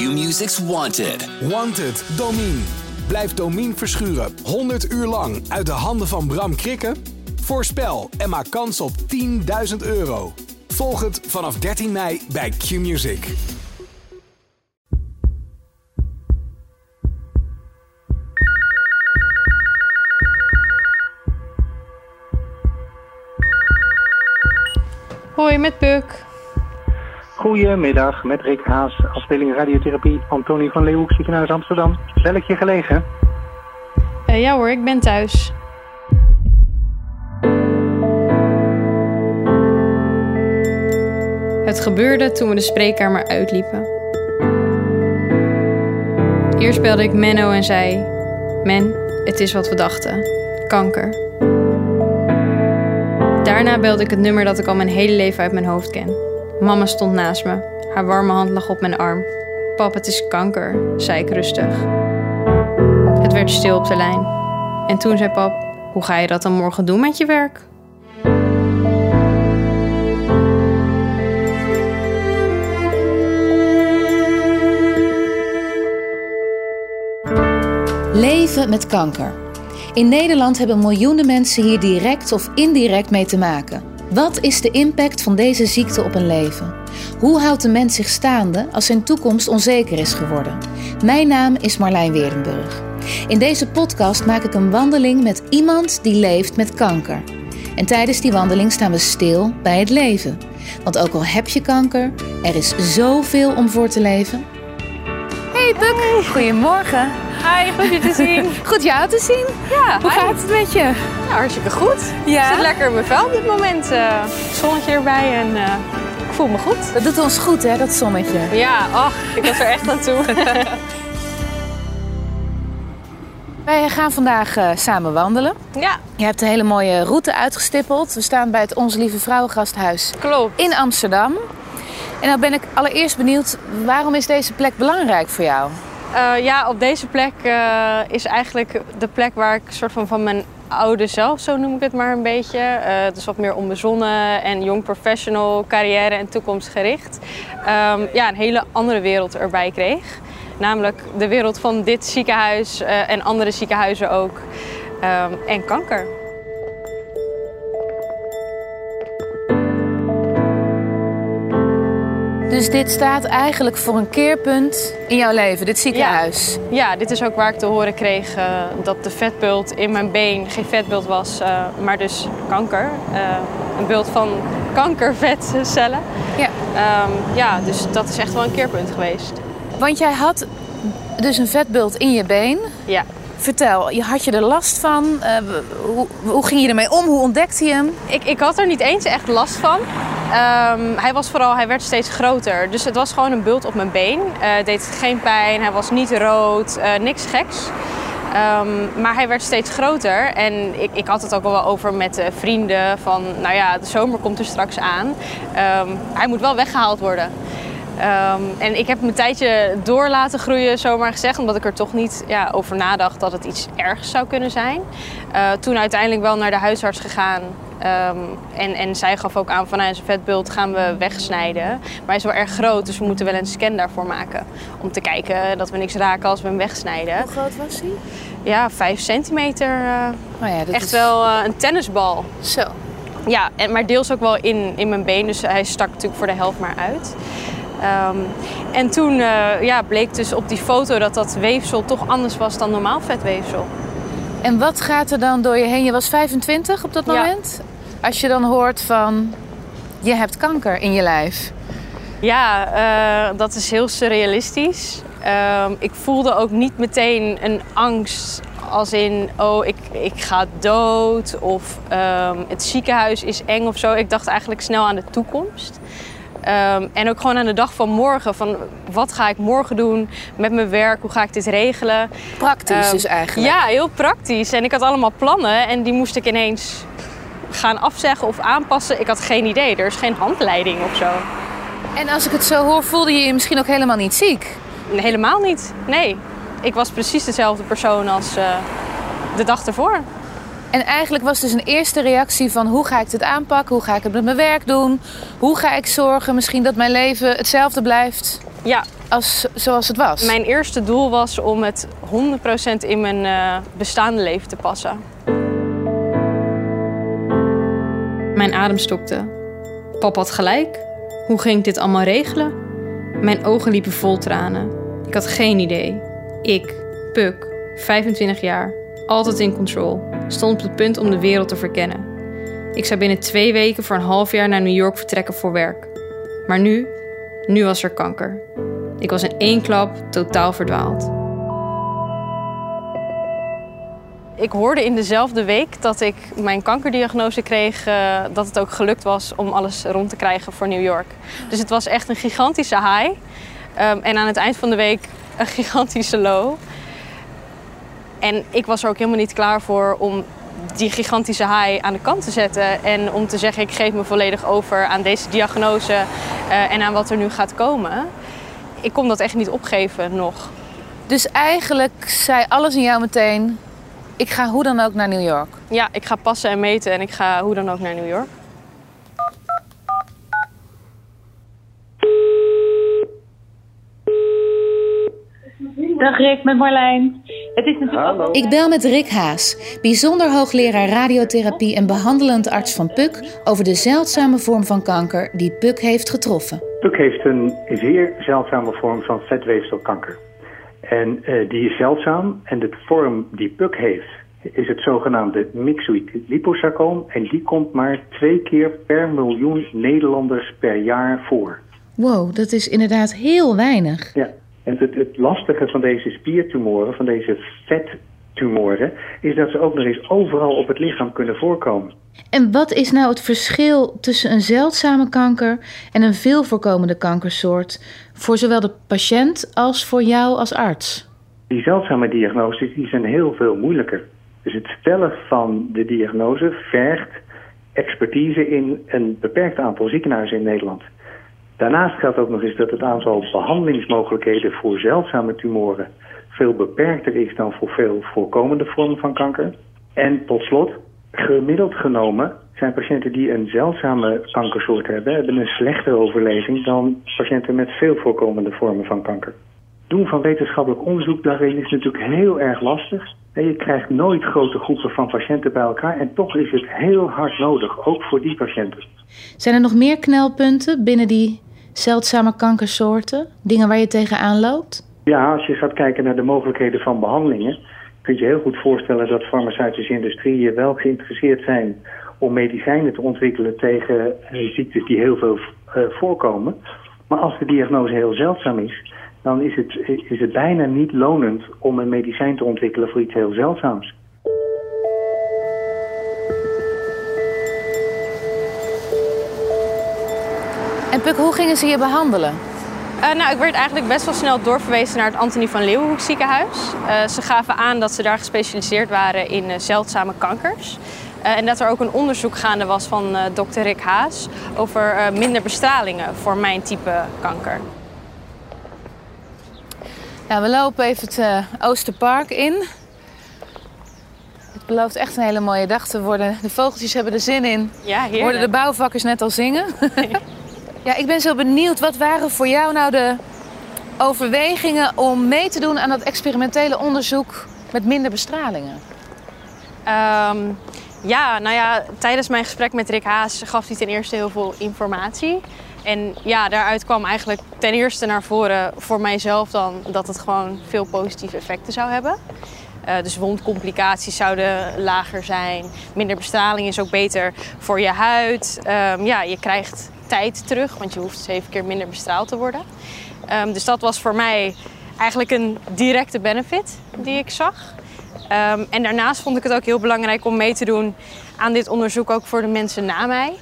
Q-Music's Wanted. Wanted, Domine. Blijf Domine verschuren 100 uur lang uit de handen van Bram Krikken? Voorspel en maak kans op 10.000 euro. Volg het vanaf 13 mei bij Q-Music. Hoi, met Puk. Goedemiddag, met Rick Haas, afdeling radiotherapie, Antonie van Leeuwenhoek, ziekenhuis Amsterdam. Ik je gelegen? Eh, ja hoor, ik ben thuis. Het gebeurde toen we de spreekkamer uitliepen. Eerst belde ik Menno en zei: Men, het is wat we dachten: kanker. Daarna belde ik het nummer dat ik al mijn hele leven uit mijn hoofd ken. Mama stond naast me. Haar warme hand lag op mijn arm. Pap, het is kanker, zei ik rustig. Het werd stil op de lijn. En toen zei pap: Hoe ga je dat dan morgen doen met je werk? Leven met kanker. In Nederland hebben miljoenen mensen hier direct of indirect mee te maken. Wat is de impact van deze ziekte op een leven? Hoe houdt de mens zich staande als zijn toekomst onzeker is geworden? Mijn naam is Marlijn Weerdenburg. In deze podcast maak ik een wandeling met iemand die leeft met kanker. En tijdens die wandeling staan we stil bij het leven. Want ook al heb je kanker, er is zoveel om voor te leven. Hey goedemorgen. Hi, goed je te zien. Goed jou te zien. Ja, Hoe gaat het met je? Ja, hartstikke goed. Ja? Ik zit lekker in mijn vel op dit moment. eh, zonnetje erbij en eh, ik voel me goed. Dat doet ons goed hè, dat zonnetje. Ja, ach, ik was er echt aan toe. Wij gaan vandaag eh, samen wandelen. ja, Je hebt een hele mooie route uitgestippeld. We staan bij het Onze Lieve Vrouwengasthuis klopt. in Amsterdam. En dan ben ik allereerst benieuwd, waarom is deze plek belangrijk voor jou? Eh, ja, op deze plek eh, is eigenlijk de plek waar ik soort van van mijn oude zelf, zo noem ik het maar een beetje. dus wat meer onbezonnen en jong professional, carrière en toekomstgericht. ehm, ja, een hele andere wereld erbij kreeg. Namelijk de wereld van dit ziekenhuis en andere ziekenhuizen ook. Ehm, en kanker. Dus dit staat eigenlijk voor een keerpunt in jouw leven, dit ziekenhuis. Ja, dit is ook waar ik te horen kreeg eh, dat de vetbult in mijn been geen vetbult was, eh, maar dus kanker. Eh, een bult van kankervetcellen. Ja. Ehm, ja, dus dat is echt wel een keerpunt geweest. Want jij had dus een vetbult in je been. Ja. Vertel, je had je er last van? Hoe, hoe ging je ermee om? Hoe ontdekte je hem? Ik, ik had er niet eens echt last van. Ehm, hij was vooral, hij werd steeds groter. Dus het was gewoon een bult op mijn been. Eh, het deed geen pijn, hij was niet rood, eh, niks geks. Ehm, maar hij werd steeds groter en ik, ik had het ook wel over met vrienden van, nou ja, de zomer komt er straks aan. Ehm, hij moet wel weggehaald worden. En ik heb hem een tijdje door laten groeien, zomaar gezegd, omdat ik er toch niet ja, over nadacht dat het iets ergs zou kunnen zijn. Eh, toen uiteindelijk wel naar de huisarts gegaan. Ehm, en, en zij gaf ook aan van nou, zijn vetbult gaan we wegsnijden. Maar hij is wel erg groot, dus we moeten wel een scan daarvoor maken. Om te kijken dat we niks raken als we hem wegsnijden. Hoe groot was hij? Ja, vijf centimeter. eh, Oh ja, dat echt is... wel eh, een tennisbal. Zo. Ja, en, maar deels ook wel in, in mijn been. Dus hij stak natuurlijk voor de helft maar uit. Ehm, en toen eh, ja, bleek dus op die foto dat dat weefsel toch anders was dan normaal vetweefsel. En wat gaat er dan door je heen? Je was 25 op dat Ja. moment. Als je dan hoort van, je hebt kanker in je lijf. Ja, eh, dat is heel surrealistisch. Ehm, ik voelde ook niet meteen een angst als in, oh, ik, ik ga dood of ehm, het ziekenhuis is eng of zo. Ik dacht eigenlijk snel aan de toekomst. Ehm, en ook gewoon aan de dag van morgen. Van wat ga ik morgen doen met mijn werk? Hoe ga ik dit regelen? Praktisch Ehm, dus eigenlijk. Ja, heel praktisch. En ik had allemaal plannen en die moest ik ineens gaan afzeggen of aanpassen. Ik had geen idee. Er is geen handleiding of zo. En als ik het zo hoor, voelde je je misschien ook helemaal niet ziek. Helemaal niet. Nee. Ik was precies dezelfde persoon als eh, de dag ervoor. En eigenlijk was dus een eerste reactie van hoe ga ik dit aanpakken? Hoe ga ik het met mijn werk doen? Hoe ga ik zorgen misschien dat mijn leven hetzelfde blijft? Ja, als, zoals het was? Mijn eerste doel was om het 100% in mijn uh, bestaande leven te passen. Mijn adem stokte. Pap had gelijk. Hoe ging ik dit allemaal regelen? Mijn ogen liepen vol tranen. Ik had geen idee. Ik, Puk, 25 jaar, altijd in control, stond op het punt om de wereld te verkennen. Ik zou binnen twee weken voor een half jaar naar New York vertrekken voor werk. Maar nu, nu was er kanker. Ik was in één klap totaal verdwaald. Ik hoorde in dezelfde week dat ik mijn kankerdiagnose kreeg, uh, dat het ook gelukt was om alles rond te krijgen voor New York. Dus het was echt een gigantische high. Um, en aan het eind van de week een gigantische low. En ik was er ook helemaal niet klaar voor om die gigantische high aan de kant te zetten. En om te zeggen, ik geef me volledig over aan deze diagnose uh, en aan wat er nu gaat komen. Ik kon dat echt niet opgeven nog. Dus eigenlijk zei alles in jou meteen, ik ga hoe dan ook naar New York. Ja, ik ga passen en meten en ik ga hoe dan ook naar New York. Dag Rick, met Marlijn. Het is Hallo. Ik bel met Rick Haas, bijzonder hoogleraar radiotherapie en behandelend arts van PUK over de zeldzame vorm van kanker die PUK heeft getroffen. PUK heeft een zeer zeldzame vorm van vetweefselkanker. En uh, die is zeldzaam en de vorm die PUK heeft is het zogenaamde myxoïd liposarcoom en die komt maar twee keer per miljoen Nederlanders per jaar voor. Wow, dat is inderdaad heel weinig. Ja, en het, het lastige van deze spiertumoren, van deze vettumoren, is dat ze ook nog eens overal op het lichaam kunnen voorkomen. En wat is nou het verschil tussen een zeldzame kanker en een veel voorkomende kankersoort voor zowel de patiënt als voor jou als arts? Die zeldzame diagnoses die zijn heel veel moeilijker. Dus het stellen van de diagnose vergt expertise in een beperkt aantal ziekenhuizen in Nederland. Daarnaast geldt ook nog eens dat het aantal behandelingsmogelijkheden voor zeldzame tumoren veel beperkter is dan voor veel voorkomende vormen van kanker. En tot slot, gemiddeld genomen zijn patiënten die een zeldzame kankersoort hebben, hebben een slechtere overleving dan patiënten met veel voorkomende vormen van kanker. Doen van wetenschappelijk onderzoek daarin is natuurlijk heel erg lastig. je krijgt nooit grote groepen van patiënten bij elkaar en toch is het heel hard nodig, ook voor die patiënten. Zijn er nog meer knelpunten binnen die zeldzame kankersoorten? Dingen waar je tegenaan loopt? Ja, als je gaat kijken naar de mogelijkheden van behandelingen, kun je heel goed voorstellen dat farmaceutische industrieën wel geïnteresseerd zijn om medicijnen te ontwikkelen tegen uh, ziektes die heel veel uh, voorkomen. Maar als de diagnose heel zeldzaam is, dan is het, is het bijna niet lonend om een medicijn te ontwikkelen voor iets heel zeldzaams. En Puk, hoe gingen ze je behandelen? Uh, nou, ik werd eigenlijk best wel snel doorverwezen naar het Antonie van Leeuwenhoek ziekenhuis. Uh, ze gaven aan dat ze daar gespecialiseerd waren in uh, zeldzame kankers. en dat er ook een onderzoek gaande was van dokter Rick Haas over minder bestralingen voor mijn type kanker. Ja, we lopen even het Oosterpark in. Het belooft echt een hele mooie dag te worden. De vogeltjes hebben er zin in. Ja, heerlijk. Worden de bouwvakkers net al zingen? Ja, ik ben zo benieuwd. Wat waren voor jou nou de overwegingen om mee te doen aan dat experimentele onderzoek met minder bestralingen? Um, ja, nou ja, tijdens mijn gesprek met Rick Haas gaf hij ten eerste heel veel informatie. En ja, daaruit kwam eigenlijk ten eerste naar voren voor mijzelf dan dat het gewoon veel positieve effecten zou hebben. Uh, dus wondcomplicaties zouden lager zijn. Minder bestraling is ook beter voor je huid. Um, ja, je krijgt tijd terug, want je hoeft zeven keer minder bestraald te worden. Um, dus dat was voor mij eigenlijk een directe benefit die ik zag. Um, en daarnaast vond ik het ook heel belangrijk om mee te doen aan dit onderzoek ook voor de mensen na mij.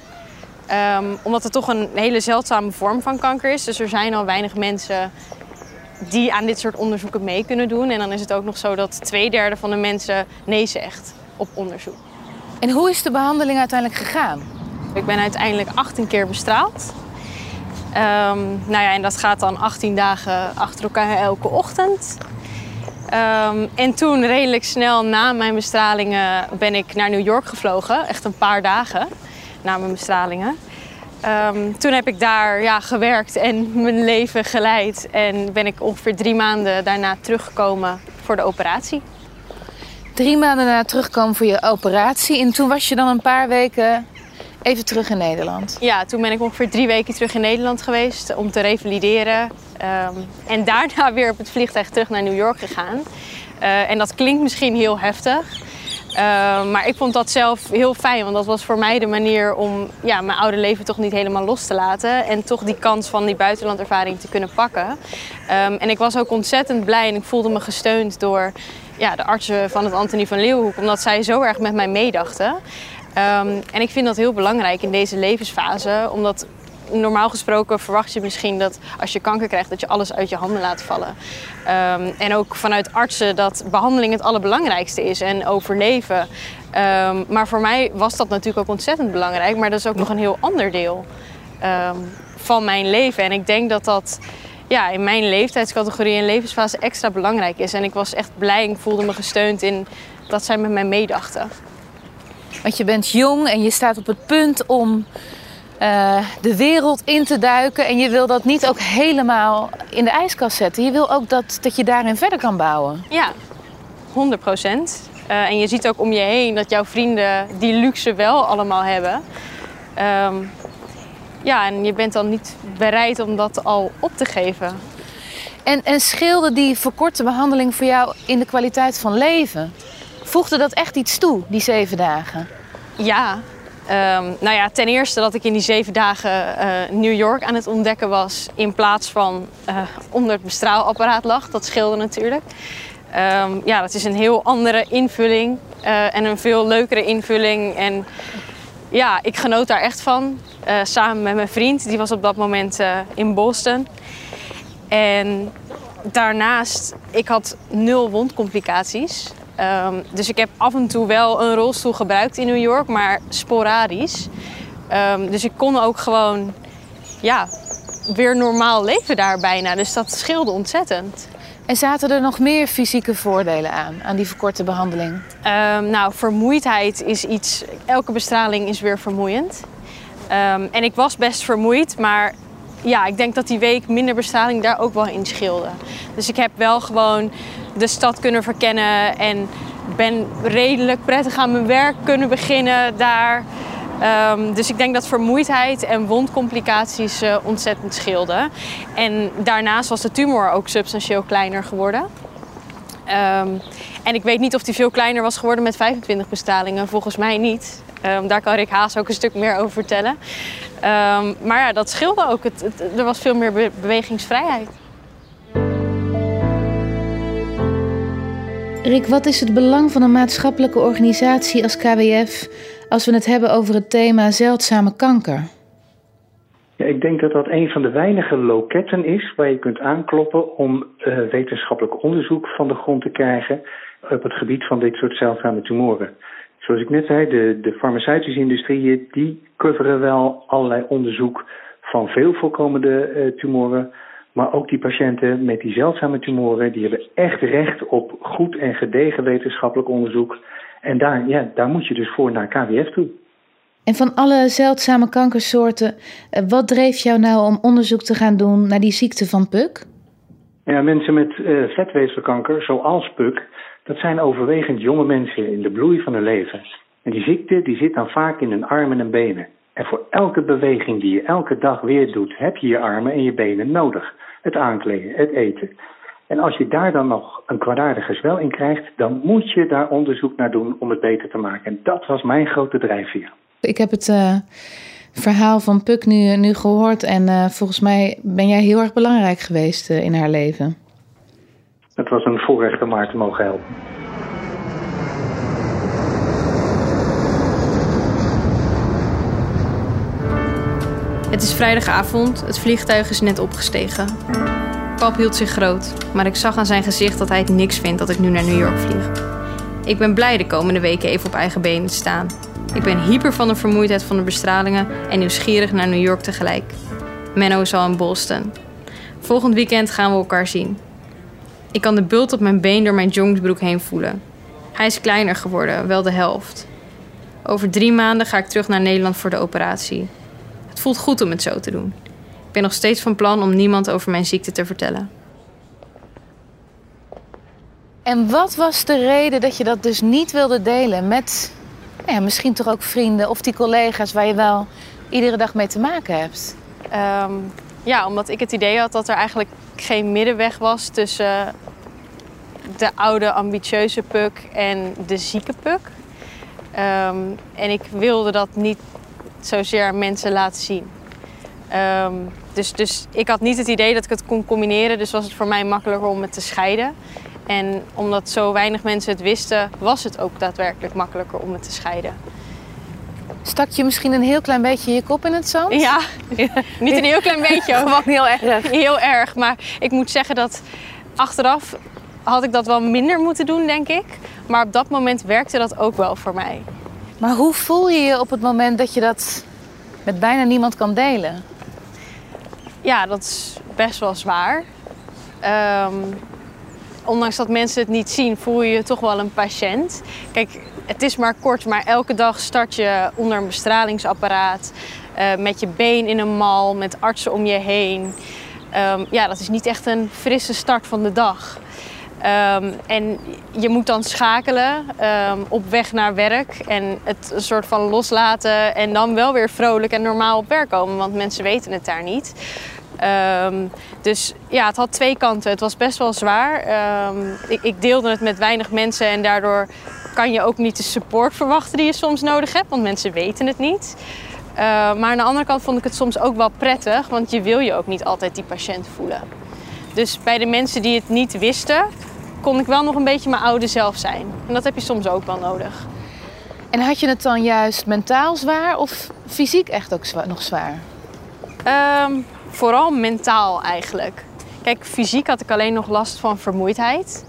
Um, omdat het toch een hele zeldzame vorm van kanker is. Dus er zijn al weinig mensen die aan dit soort onderzoeken mee kunnen doen. En dan is het ook nog zo dat twee derde van de mensen nee zegt op onderzoek. En hoe is de behandeling uiteindelijk gegaan? Ik ben uiteindelijk 18 keer bestraald. Um, nou ja, en dat gaat dan 18 dagen achter elkaar elke ochtend. Um, en toen, redelijk snel na mijn bestralingen, ben ik naar New York gevlogen. Echt een paar dagen na mijn bestralingen. Ehm, toen heb ik daar ja, gewerkt en mijn leven geleid. En ben ik ongeveer drie maanden daarna teruggekomen voor de operatie. Drie maanden na terugkomen voor je operatie. En toen was je dan een paar weken even terug in Nederland. Ja, toen ben ik ongeveer drie weken terug in Nederland geweest om te revalideren. Ehm, en daarna weer op het vliegtuig terug naar New York gegaan. Uh, en dat klinkt misschien heel heftig. Ehm, maar ik vond dat zelf heel fijn, want dat was voor mij de manier om ja, mijn oude leven toch niet helemaal los te laten. En toch die kans van die buitenlandervaring te kunnen pakken. Ehm, en ik was ook ontzettend blij en ik voelde me gesteund door ja, de artsen van het Antonie van Leeuwenhoek, omdat zij zo erg met mij meedachten. Um, en ik vind dat heel belangrijk in deze levensfase, omdat normaal gesproken verwacht je misschien dat als je kanker krijgt, dat je alles uit je handen laat vallen. Um, en ook vanuit artsen dat behandeling het allerbelangrijkste is en overleven. Um, maar voor mij was dat natuurlijk ook ontzettend belangrijk, maar dat is ook nog een heel ander deel van mijn leven. En ik denk dat dat ja, in mijn leeftijdscategorie en levensfase extra belangrijk is. En ik was echt blij en ik voelde me gesteund in dat zij met mij meedachten. Want je bent jong en je staat op het punt om uh, de wereld in te duiken. En je wil dat niet ook helemaal in de ijskast zetten. Je wil ook dat, dat je daarin verder kan bouwen. Ja, 100 procent. Uh, en je ziet ook om je heen dat jouw vrienden die luxe wel allemaal hebben. Um, ja, en je bent dan niet bereid om dat al op te geven. En, en scheelde die verkorte behandeling voor jou in de kwaliteit van leven? Voegde dat echt iets toe, die zeven dagen? Ja. Um, nou ja, ten eerste dat ik in die zeven dagen uh, New York aan het ontdekken was... in plaats van uh, onder het bestraalapparaat lag. Dat scheelde natuurlijk. Um, ja, dat is een heel andere invulling uh, en een veel leukere invulling. En ja, ik genoot daar echt van. Samen met mijn vriend, die was op dat moment in Boston. En daarnaast, ik had nul wondcomplicaties. Um, dus ik heb af en toe wel een rolstoel gebruikt in New York, maar sporadisch. Um, dus ik kon ook gewoon ja, weer normaal leven daar bijna. Dus dat scheelde ontzettend. En zaten er nog meer fysieke voordelen aan, aan die verkorte behandeling? Um, nou, vermoeidheid is iets. Elke bestraling is weer vermoeiend. Um, en ik was best vermoeid, maar ja, ik denk dat die week minder bestraling daar ook wel in scheelde. Dus ik heb wel gewoon de stad kunnen verkennen en ben redelijk prettig aan mijn werk kunnen beginnen daar. Um, dus ik denk dat vermoeidheid en wondcomplicaties uh, ontzettend scheelden. En daarnaast was de tumor ook substantieel kleiner geworden. Um, en ik weet niet of die veel kleiner was geworden met 25 bestralingen. Volgens mij niet. Um, daar kan Rick Haas ook een stuk meer over vertellen. maar ja, dat scheelde ook. Er was veel meer be bewegingsvrijheid. Rick, wat is het belang van een maatschappelijke organisatie als KWF als we het hebben over het thema zeldzame kanker? Ja, ik denk dat dat een van de weinige loketten is waar je kunt aankloppen om uh, wetenschappelijk onderzoek van de grond te krijgen op het gebied van dit soort zeldzame tumoren. Zoals ik net zei, de, de farmaceutische industrieën die coveren wel allerlei onderzoek van veel voorkomende uh, tumoren. Maar ook die patiënten met die zeldzame tumoren, die hebben echt recht op goed en gedegen wetenschappelijk onderzoek. En daar, ja, daar moet je dus voor naar KWF toe. En van alle zeldzame kankersoorten, eh, wat dreef jou nou om onderzoek te gaan doen naar die ziekte van PUK? Ja, mensen met uh, vetweefselkanker, zoals PUK, dat zijn overwegend jonge mensen in de bloei van hun leven. En die ziekte die zit dan vaak in hun armen en benen. En voor elke beweging die je elke dag weer doet, heb je je armen en je benen nodig. Het aankleden, het eten. En als je daar dan nog een kwaadaardige zwel in krijgt, dan moet je daar onderzoek naar doen om het beter te maken. En dat was mijn grote drijfveer. Ik heb het uh, verhaal van Puk nu, nu gehoord en uh, volgens mij ben jij heel erg belangrijk geweest uh, in haar leven. Het was een voorrecht om haar te mogen helpen. Het is vrijdagavond, het vliegtuig is net opgestegen. Pap hield zich groot, maar ik zag aan zijn gezicht dat hij het niks vindt dat ik nu naar New York vlieg. Ik ben blij de komende weken even op eigen benen te staan. Ik ben hyper van de vermoeidheid van de bestralingen en nieuwsgierig naar New York tegelijk. Menno is al in Boston. Volgend weekend gaan we elkaar zien. Ik kan de bult op mijn been door mijn joggingsbroek heen voelen. Hij is kleiner geworden, wel de helft. Over drie maanden ga ik terug naar Nederland voor de operatie. Het voelt goed om het zo te doen. Ik ben nog steeds van plan om niemand over mijn ziekte te vertellen. En wat was de reden dat je dat dus niet wilde delen met nou ja, misschien toch ook vrienden of die collega's waar je wel iedere dag mee te maken hebt? Ehm, ja, omdat ik het idee had dat er eigenlijk geen middenweg was tussen de oude ambitieuze Puk en de zieke Puk. Ehm, en ik wilde dat niet zozeer mensen laten zien. Ehm, dus, dus ik had niet het idee dat ik het kon combineren, dus was het voor mij makkelijker om het te scheiden. En omdat zo weinig mensen het wisten, was het ook daadwerkelijk makkelijker om het te scheiden. Stak je misschien een heel klein beetje je kop in het zand? Ja, niet een heel klein beetje. Gewoon heel erg. Heel erg, maar ik moet zeggen dat achteraf had ik dat wel minder moeten doen, denk ik. Maar op dat moment werkte dat ook wel voor mij. Maar hoe voel je je op het moment dat je dat met bijna niemand kan delen? Ja, dat is best wel zwaar. Ehm, ondanks dat mensen het niet zien, voel je je toch wel een patiënt. Kijk, het is maar kort, maar elke dag start je onder een bestralingsapparaat. eh, met je been in een mal, met artsen om je heen. Ehm, ja, dat is niet echt een frisse start van de dag. Ehm, en je moet dan schakelen ehm, op weg naar werk en het een soort van loslaten en dan wel weer vrolijk en normaal op werk komen, want mensen weten het daar niet. Ehm, dus ja, het had twee kanten. Het was best wel zwaar. Ik, ik deelde het met weinig mensen en daardoor kan je ook niet de support verwachten die je soms nodig hebt, want mensen weten het niet. Maar aan de andere kant vond ik het soms ook wel prettig, want je wil je ook niet altijd die patiënt voelen. Dus bij de mensen die het niet wisten, kon ik wel nog een beetje mijn oude zelf zijn. En dat heb je soms ook wel nodig. En had je het dan juist mentaal zwaar of fysiek echt ook nog zwaar? Ehm, vooral mentaal eigenlijk. Kijk, fysiek had ik alleen nog last van vermoeidheid.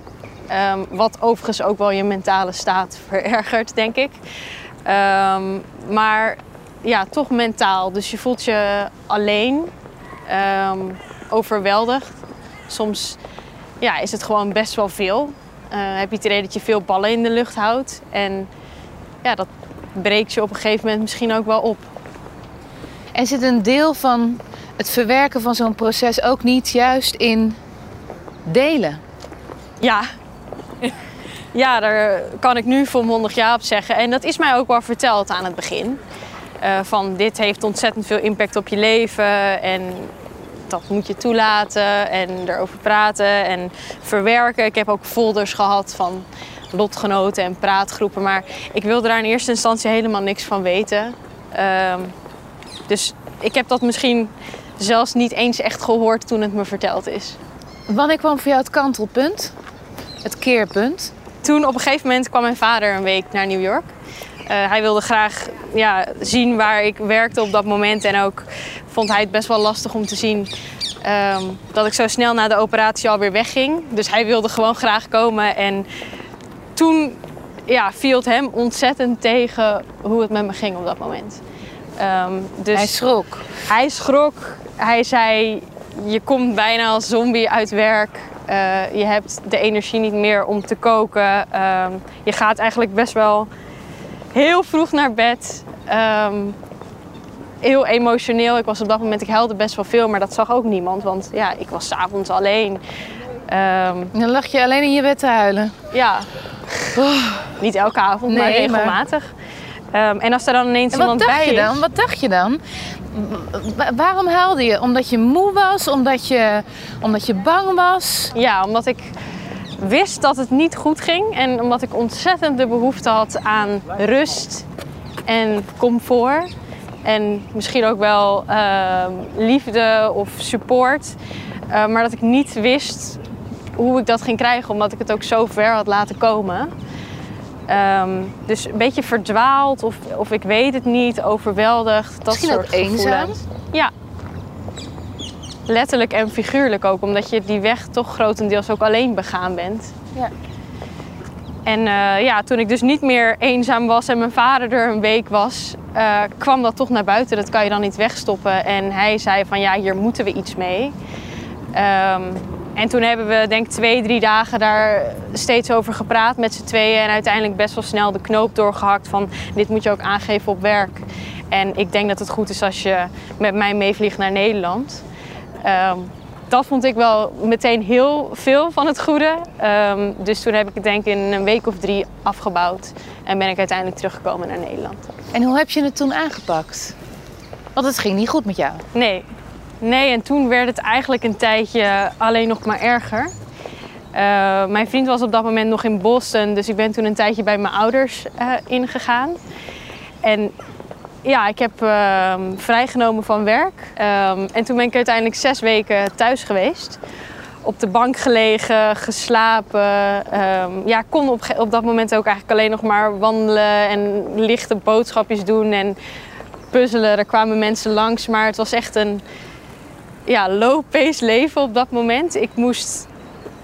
Ehm, wat overigens ook wel je mentale staat verergert, denk ik. Ehm, maar ja, toch mentaal. Dus je voelt je alleen, overweldigd. Soms ja, is het gewoon best wel veel. Eh, heb je het idee dat je veel ballen in de lucht houdt. En ja, dat breekt je op een gegeven moment misschien ook wel op. En zit een deel van het verwerken van zo'n proces ook niet juist in delen? Ja. Ja, daar kan ik nu volmondig ja op zeggen. En dat is mij ook wel verteld aan het begin. Uh, van dit heeft ontzettend veel impact op je leven en dat moet je toelaten en erover praten en verwerken. Ik heb ook folders gehad van lotgenoten en praatgroepen, maar ik wilde daar in eerste instantie helemaal niks van weten. Uh, dus ik heb dat misschien zelfs niet eens echt gehoord toen het me verteld is. Wanneer kwam voor jou het kantelpunt? Het keerpunt? Toen op een gegeven moment kwam mijn vader een week naar New York. Uh, hij wilde graag ja, zien waar ik werkte op dat moment. En ook vond hij het best wel lastig om te zien um, dat ik zo snel na de operatie alweer wegging. Dus hij wilde gewoon graag komen. En toen ja, viel het hem ontzettend tegen hoe het met me ging op dat moment. Um, dus hij schrok. Hij schrok. Hij zei: Je komt bijna als zombie uit werk. Uh, je hebt de energie niet meer om te koken. Uh, je gaat eigenlijk best wel heel vroeg naar bed. Um, heel emotioneel. Ik was op dat moment, ik huilde best wel veel, maar dat zag ook niemand. Want ja, ik was s'avonds alleen. Um, dan lag je alleen in je bed te huilen? Ja. Oh. Niet elke avond, nee, maar regelmatig. Maar... Um, en als er dan ineens en iemand bij is... je dan? Wat dacht je dan? Waarom huilde je? Omdat je moe was? Omdat je, omdat je bang was? Ja, omdat ik wist dat het niet goed ging. En omdat ik ontzettend de behoefte had aan rust en comfort. En misschien ook wel uh, liefde of support. Uh, maar dat ik niet wist hoe ik dat ging krijgen, omdat ik het ook zo ver had laten komen. Um, dus een beetje verdwaald of, of ik weet het niet, overweldigd. Dat Misschien soort ook eenzaam? Ja. Letterlijk en figuurlijk ook, omdat je die weg toch grotendeels ook alleen begaan bent. Ja. En uh, ja, toen ik dus niet meer eenzaam was en mijn vader er een week was, uh, kwam dat toch naar buiten. Dat kan je dan niet wegstoppen. En hij zei van ja, hier moeten we iets mee. Um, en toen hebben we denk ik twee, drie dagen daar steeds over gepraat met z'n tweeën. En uiteindelijk best wel snel de knoop doorgehakt van dit moet je ook aangeven op werk. En ik denk dat het goed is als je met mij meevliegt naar Nederland. Ehm, dat vond ik wel meteen heel veel van het goede. Ehm, dus toen heb ik het denk ik in een week of drie afgebouwd. En ben ik uiteindelijk teruggekomen naar Nederland. En hoe heb je het toen aangepakt? Want het ging niet goed met jou. Nee. Nee, en toen werd het eigenlijk een tijdje alleen nog maar erger. Uh, mijn vriend was op dat moment nog in Boston, dus ik ben toen een tijdje bij mijn ouders uh, ingegaan. En ja, ik heb uh, vrijgenomen van werk. Um, en toen ben ik uiteindelijk zes weken thuis geweest. Op de bank gelegen, geslapen. Um, ja, kon op, op dat moment ook eigenlijk alleen nog maar wandelen en lichte boodschapjes doen en puzzelen. Er kwamen mensen langs, maar het was echt een ja, low-pace leven op dat moment. Ik moest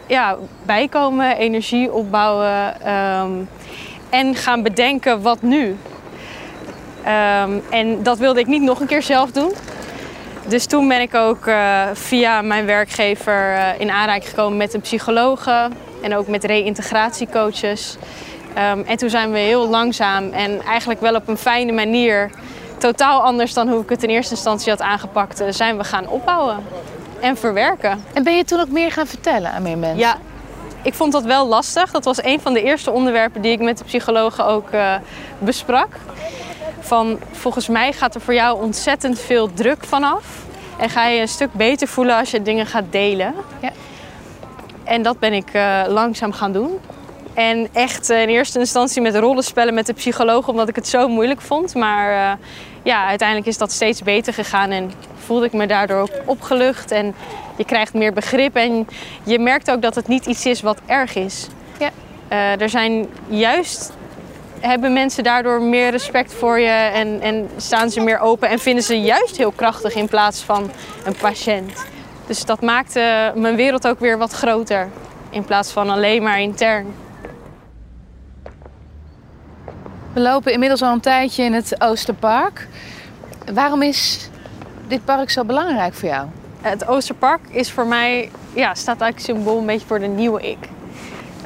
ja, bijkomen, energie opbouwen en gaan bedenken wat nu. Um, en dat wilde ik niet nog een keer zelf doen. Dus toen ben ik ook uh, via mijn werkgever uh, in aanraking gekomen met een psychologe en ook met reïntegratiecoaches. Um, en toen zijn we heel langzaam en eigenlijk wel op een fijne manier, totaal anders dan hoe ik het in eerste instantie had aangepakt, uh, zijn we gaan opbouwen en verwerken. En ben je toen ook meer gaan vertellen aan meer mensen? Ja, ik vond dat wel lastig. Dat was een van de eerste onderwerpen die ik met de psychologen ook besprak van volgens mij gaat er voor jou ontzettend veel druk vanaf. En ga je een stuk beter voelen als je dingen gaat delen. Ja. En dat ben ik uh, langzaam gaan doen. En echt uh, in eerste instantie met rollenspellen met de psycholoog, omdat ik het zo moeilijk vond. Maar uh, ja, uiteindelijk is dat steeds beter gegaan en voelde ik me daardoor ook opgelucht. En je krijgt meer begrip en je merkt ook dat het niet iets is wat erg is. Ja. er zijn juist hebben mensen daardoor meer respect voor je en, en staan ze meer open en vinden ze juist heel krachtig in plaats van een patiënt. Dus dat maakte mijn wereld ook weer wat groter in plaats van alleen maar intern. We lopen inmiddels al een tijdje in het Oosterpark. Waarom is dit park zo belangrijk voor jou? Het Oosterpark is voor mij, ja, staat eigenlijk symbool een beetje voor de nieuwe ik.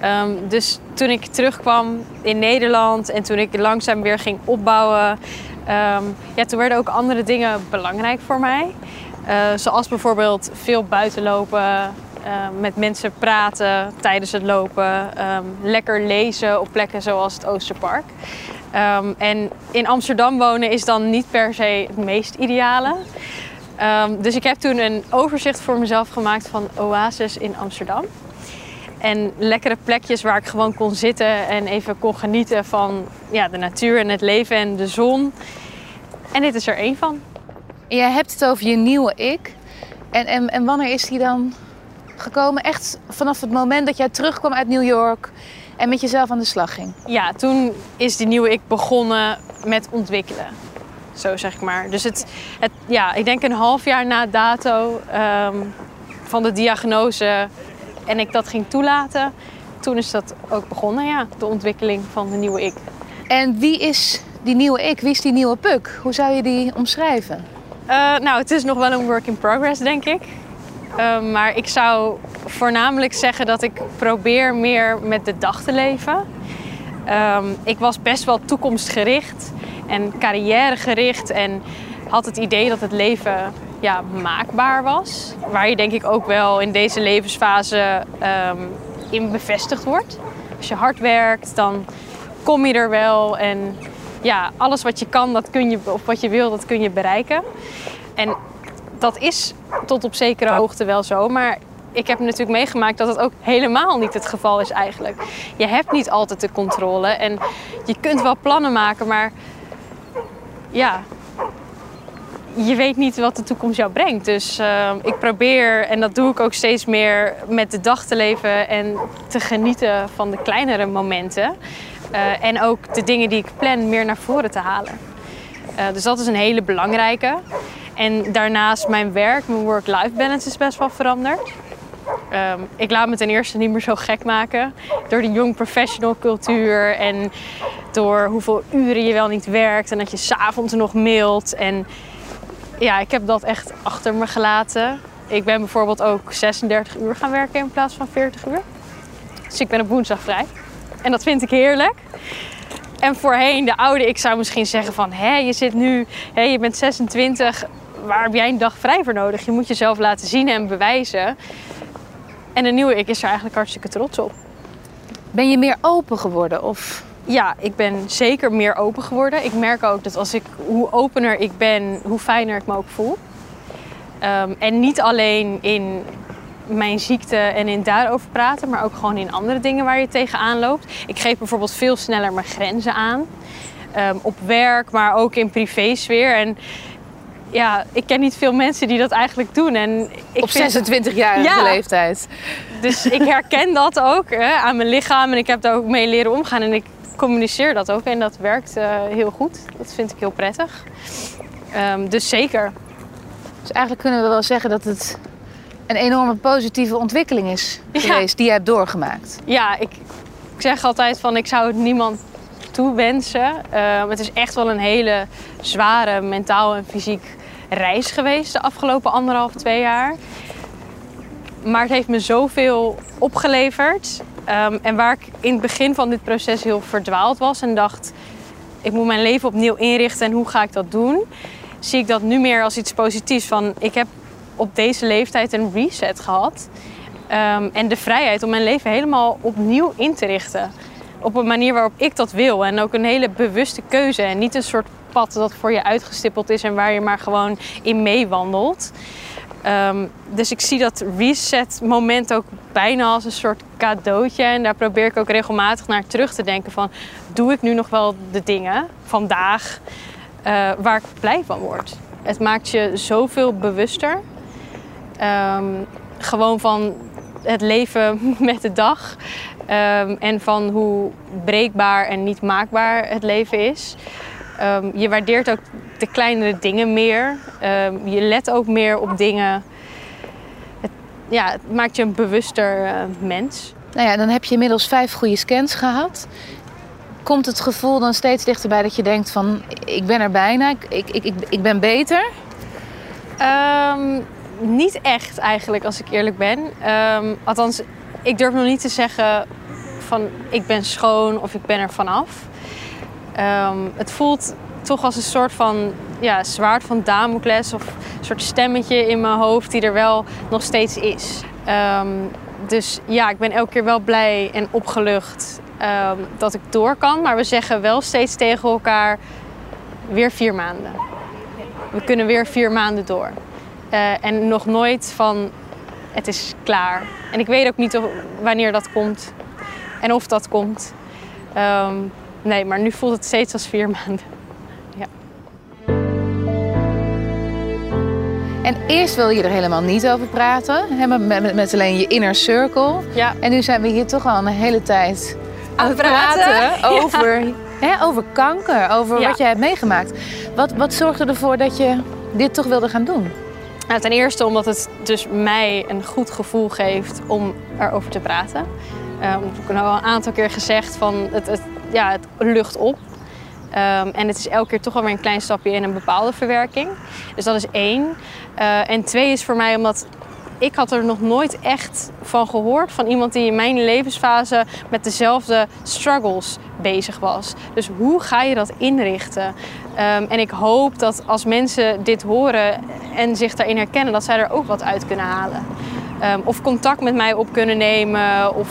Um, dus toen ik terugkwam in Nederland en toen ik langzaam weer ging opbouwen, um, ja, toen werden ook andere dingen belangrijk voor mij. Uh, zoals bijvoorbeeld veel buiten lopen, uh, met mensen praten tijdens het lopen, lekker lezen op plekken zoals het Oosterpark. en in Amsterdam wonen is dan niet per se het meest ideale. dus ik heb toen een overzicht voor mezelf gemaakt van oases in Amsterdam. En lekkere plekjes waar ik gewoon kon zitten en even kon genieten van ja, de natuur en het leven en de zon. En dit is er één van. Je hebt het over je nieuwe ik. En, en, en wanneer is die dan gekomen? Echt vanaf het moment dat jij terugkwam uit New York en met jezelf aan de slag ging? Ja, toen is die nieuwe ik begonnen met ontwikkelen. Zo zeg ik maar. Dus het, het ja, ik denk een half jaar na dato um, van de diagnose en ik dat ging toelaten, toen is dat ook begonnen, ja, de ontwikkeling van de nieuwe ik. En wie is die nieuwe ik? Wie is die nieuwe Puk? Hoe zou je die omschrijven? Uh, nou, het is nog wel een work in progress, denk ik. Uh, maar ik zou voornamelijk zeggen dat ik probeer meer met de dag te leven. Um, ik was best wel toekomstgericht en carrièregericht en had het idee dat het leven ja, maakbaar was. Waar je denk ik ook wel in deze levensfase um, in bevestigd wordt. Als je hard werkt, dan kom je er wel. En ja, alles wat je kan, dat kun je, of wat je wil, dat kun je bereiken. En dat is tot op zekere hoogte wel zo. Maar ik heb natuurlijk meegemaakt dat het ook helemaal niet het geval is eigenlijk. Je hebt niet altijd de controle. En je kunt wel plannen maken, maar ja, je weet niet wat de toekomst jou brengt. Dus uh, ik probeer, en dat doe ik ook steeds meer, met de dag te leven en te genieten van de kleinere momenten. Uh, en ook de dingen die ik plan meer naar voren te halen. Uh, dus dat is een hele belangrijke. En daarnaast mijn werk, mijn work-life balance is best wel veranderd. Um, ik laat me ten eerste niet meer zo gek maken door de young professional cultuur en door hoeveel uren je wel niet werkt en dat je s'avonds nog mailt. En ja, ik heb dat echt achter me gelaten. Ik ben bijvoorbeeld ook 36 uur gaan werken in plaats van 40 uur. Dus ik ben op woensdag vrij. En dat vind ik heerlijk. En voorheen, de oude ik zou misschien zeggen van... hé, je zit nu, hé, je bent 26, waar heb jij een dag vrij voor nodig? Je moet jezelf laten zien en bewijzen. En de nieuwe ik is er eigenlijk hartstikke trots op. Ben je meer open geworden? Of Ja, ik ben zeker meer open geworden. Ik merk ook dat als ik, hoe opener ik ben, hoe fijner ik me ook voel. Ehm, en niet alleen in mijn ziekte en in daarover praten, maar ook gewoon in andere dingen waar je tegenaan loopt. Ik geef bijvoorbeeld veel sneller mijn grenzen aan. Ehm, op werk, maar ook in privésfeer. En ja, ik ken niet veel mensen die dat eigenlijk doen. En ik op vind- 26-jarige Ja. leeftijd? dus ik herken dat ook hè, aan mijn lichaam en ik heb daar ook mee leren omgaan. En ik communiceer dat ook en dat werkt eh, heel goed. Dat vind ik heel prettig. Ehm, dus zeker. Dus eigenlijk kunnen we wel zeggen dat het een enorme positieve ontwikkeling is Ja. geweest die je hebt doorgemaakt. Ja, ik, ik zeg altijd van ik zou het niemand toewensen. Ehm, het is echt wel een hele zware mentaal en fysiek reis geweest de afgelopen anderhalf, twee jaar. Maar het heeft me zoveel opgeleverd. Ehm, en waar ik in het begin van dit proces heel verdwaald was en dacht... ik moet mijn leven opnieuw inrichten en hoe ga ik dat doen... zie ik dat nu meer als iets positiefs. Van, ik heb op deze leeftijd een reset gehad. Ehm, en de vrijheid om mijn leven helemaal opnieuw in te richten. Op een manier waarop ik dat wil. En ook een hele bewuste keuze. En niet een soort pad dat voor je uitgestippeld is en waar je maar gewoon in meewandelt. Ehm, dus ik zie dat reset moment ook bijna als een soort cadeautje. En daar probeer ik ook regelmatig naar terug te denken van... doe ik nu nog wel de dingen vandaag eh, waar ik blij van word? Het maakt je zoveel bewuster. Ehm, gewoon van het leven met de dag. Ehm, en van hoe breekbaar en niet maakbaar het leven is. Ehm, je waardeert ook de kleinere dingen meer. Ehm, je let ook meer op dingen. Het, ja, het maakt je een bewuster eh, mens. Nou ja, dan heb je inmiddels vijf goede scans gehad. Komt het gevoel dan steeds dichterbij dat je denkt van... ik ben er bijna, ik, ik, ik, ik ben beter? Ehm, niet echt eigenlijk, als ik eerlijk ben. Althans, ik durf nog niet te zeggen van ik ben schoon of ik ben er vanaf. Ehm, het voelt toch als een soort van ja, zwaard van Damocles of een soort stemmetje in mijn hoofd die er wel nog steeds is. Ehm, dus ja, ik ben elke keer wel blij en opgelucht ehm, dat ik door kan. Maar we zeggen wel steeds tegen elkaar weer vier maanden. We kunnen weer vier maanden door. Eh, en nog nooit van het is klaar. En ik weet ook niet wanneer dat komt en of dat komt. Nee, maar nu voelt het steeds als vier maanden. En eerst wil je er helemaal niet over praten. Hè, met, met, met alleen je inner circle. Ja. En nu zijn we hier toch al een hele tijd aan het praten. praten over, hè, over kanker. Over Ja. wat jij hebt meegemaakt. Wat, wat zorgde ervoor dat je dit toch wilde gaan doen? Nou, ten eerste omdat het dus mij een goed gevoel geeft om erover te praten. Ehm dat heb ik al een aantal keer gezegd van het, het, ja, het lucht op. Ehm, en het is elke keer toch alweer een klein stapje in een bepaalde verwerking. Dus dat is één. Eh, en twee is voor mij omdat ik had er nog nooit echt van gehoord van iemand die in mijn levensfase met dezelfde struggles bezig was. Dus hoe ga je dat inrichten? Ehm, en ik hoop dat als mensen dit horen en zich daarin herkennen, dat zij er ook wat uit kunnen halen. Of contact met mij op kunnen nemen. Of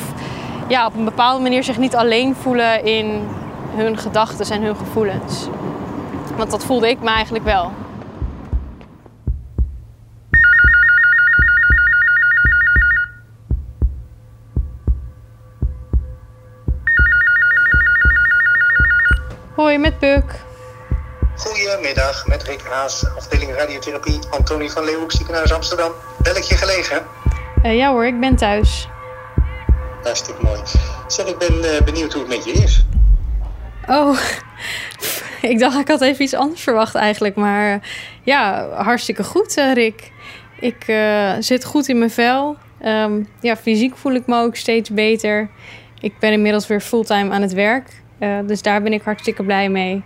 ja, op een bepaalde manier zich niet alleen voelen in hun gedachten en hun gevoelens. Want dat voelde ik me eigenlijk wel. Hoi, met Puk. Goedemiddag, met Rick Haas, afdeling radiotherapie, Antonie van Leeuwenhoek, ziekenhuis Amsterdam. Bel ik je gelegen? Eh, ja hoor, ik ben thuis. Hartstikke mooi. Zeg, ik ben eh, benieuwd hoe het met je is. Oh, ik dacht ik had even iets anders verwacht eigenlijk. Maar ja, hartstikke goed, eh, Rick. Ik eh, zit goed in mijn vel. Ehm, ja, fysiek voel ik me ook steeds beter. Ik ben inmiddels weer fulltime aan het werk. Dus daar ben ik hartstikke blij mee.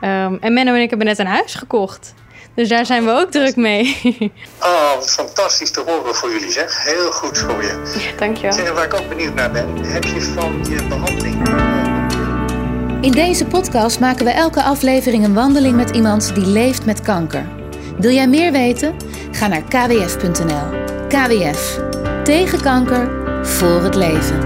Ehm, en Menno en ik hebben net een huis gekocht. Dus daar zijn we ook druk mee. Oh, fantastisch te horen voor jullie zeg. Heel goed voor je. Dankjewel. Zeg, waar ik ook benieuwd naar ben, heb je van je behandeling... Eh, In deze podcast maken we elke aflevering een wandeling met iemand die leeft met kanker. Wil jij meer weten? Ga naar kwf.nl. KWF. Tegen kanker, voor het leven.